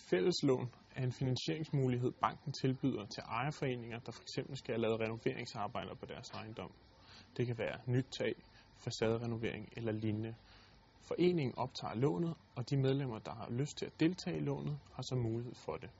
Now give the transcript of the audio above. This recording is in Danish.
fælleslån er en finansieringsmulighed, banken tilbyder til ejerforeninger, der f.eks. skal have lavet renoveringsarbejder på deres ejendom. Det kan være nyt tag, facaderenovering eller lignende. Foreningen optager lånet, og de medlemmer, der har lyst til at deltage i lånet, har så mulighed for det.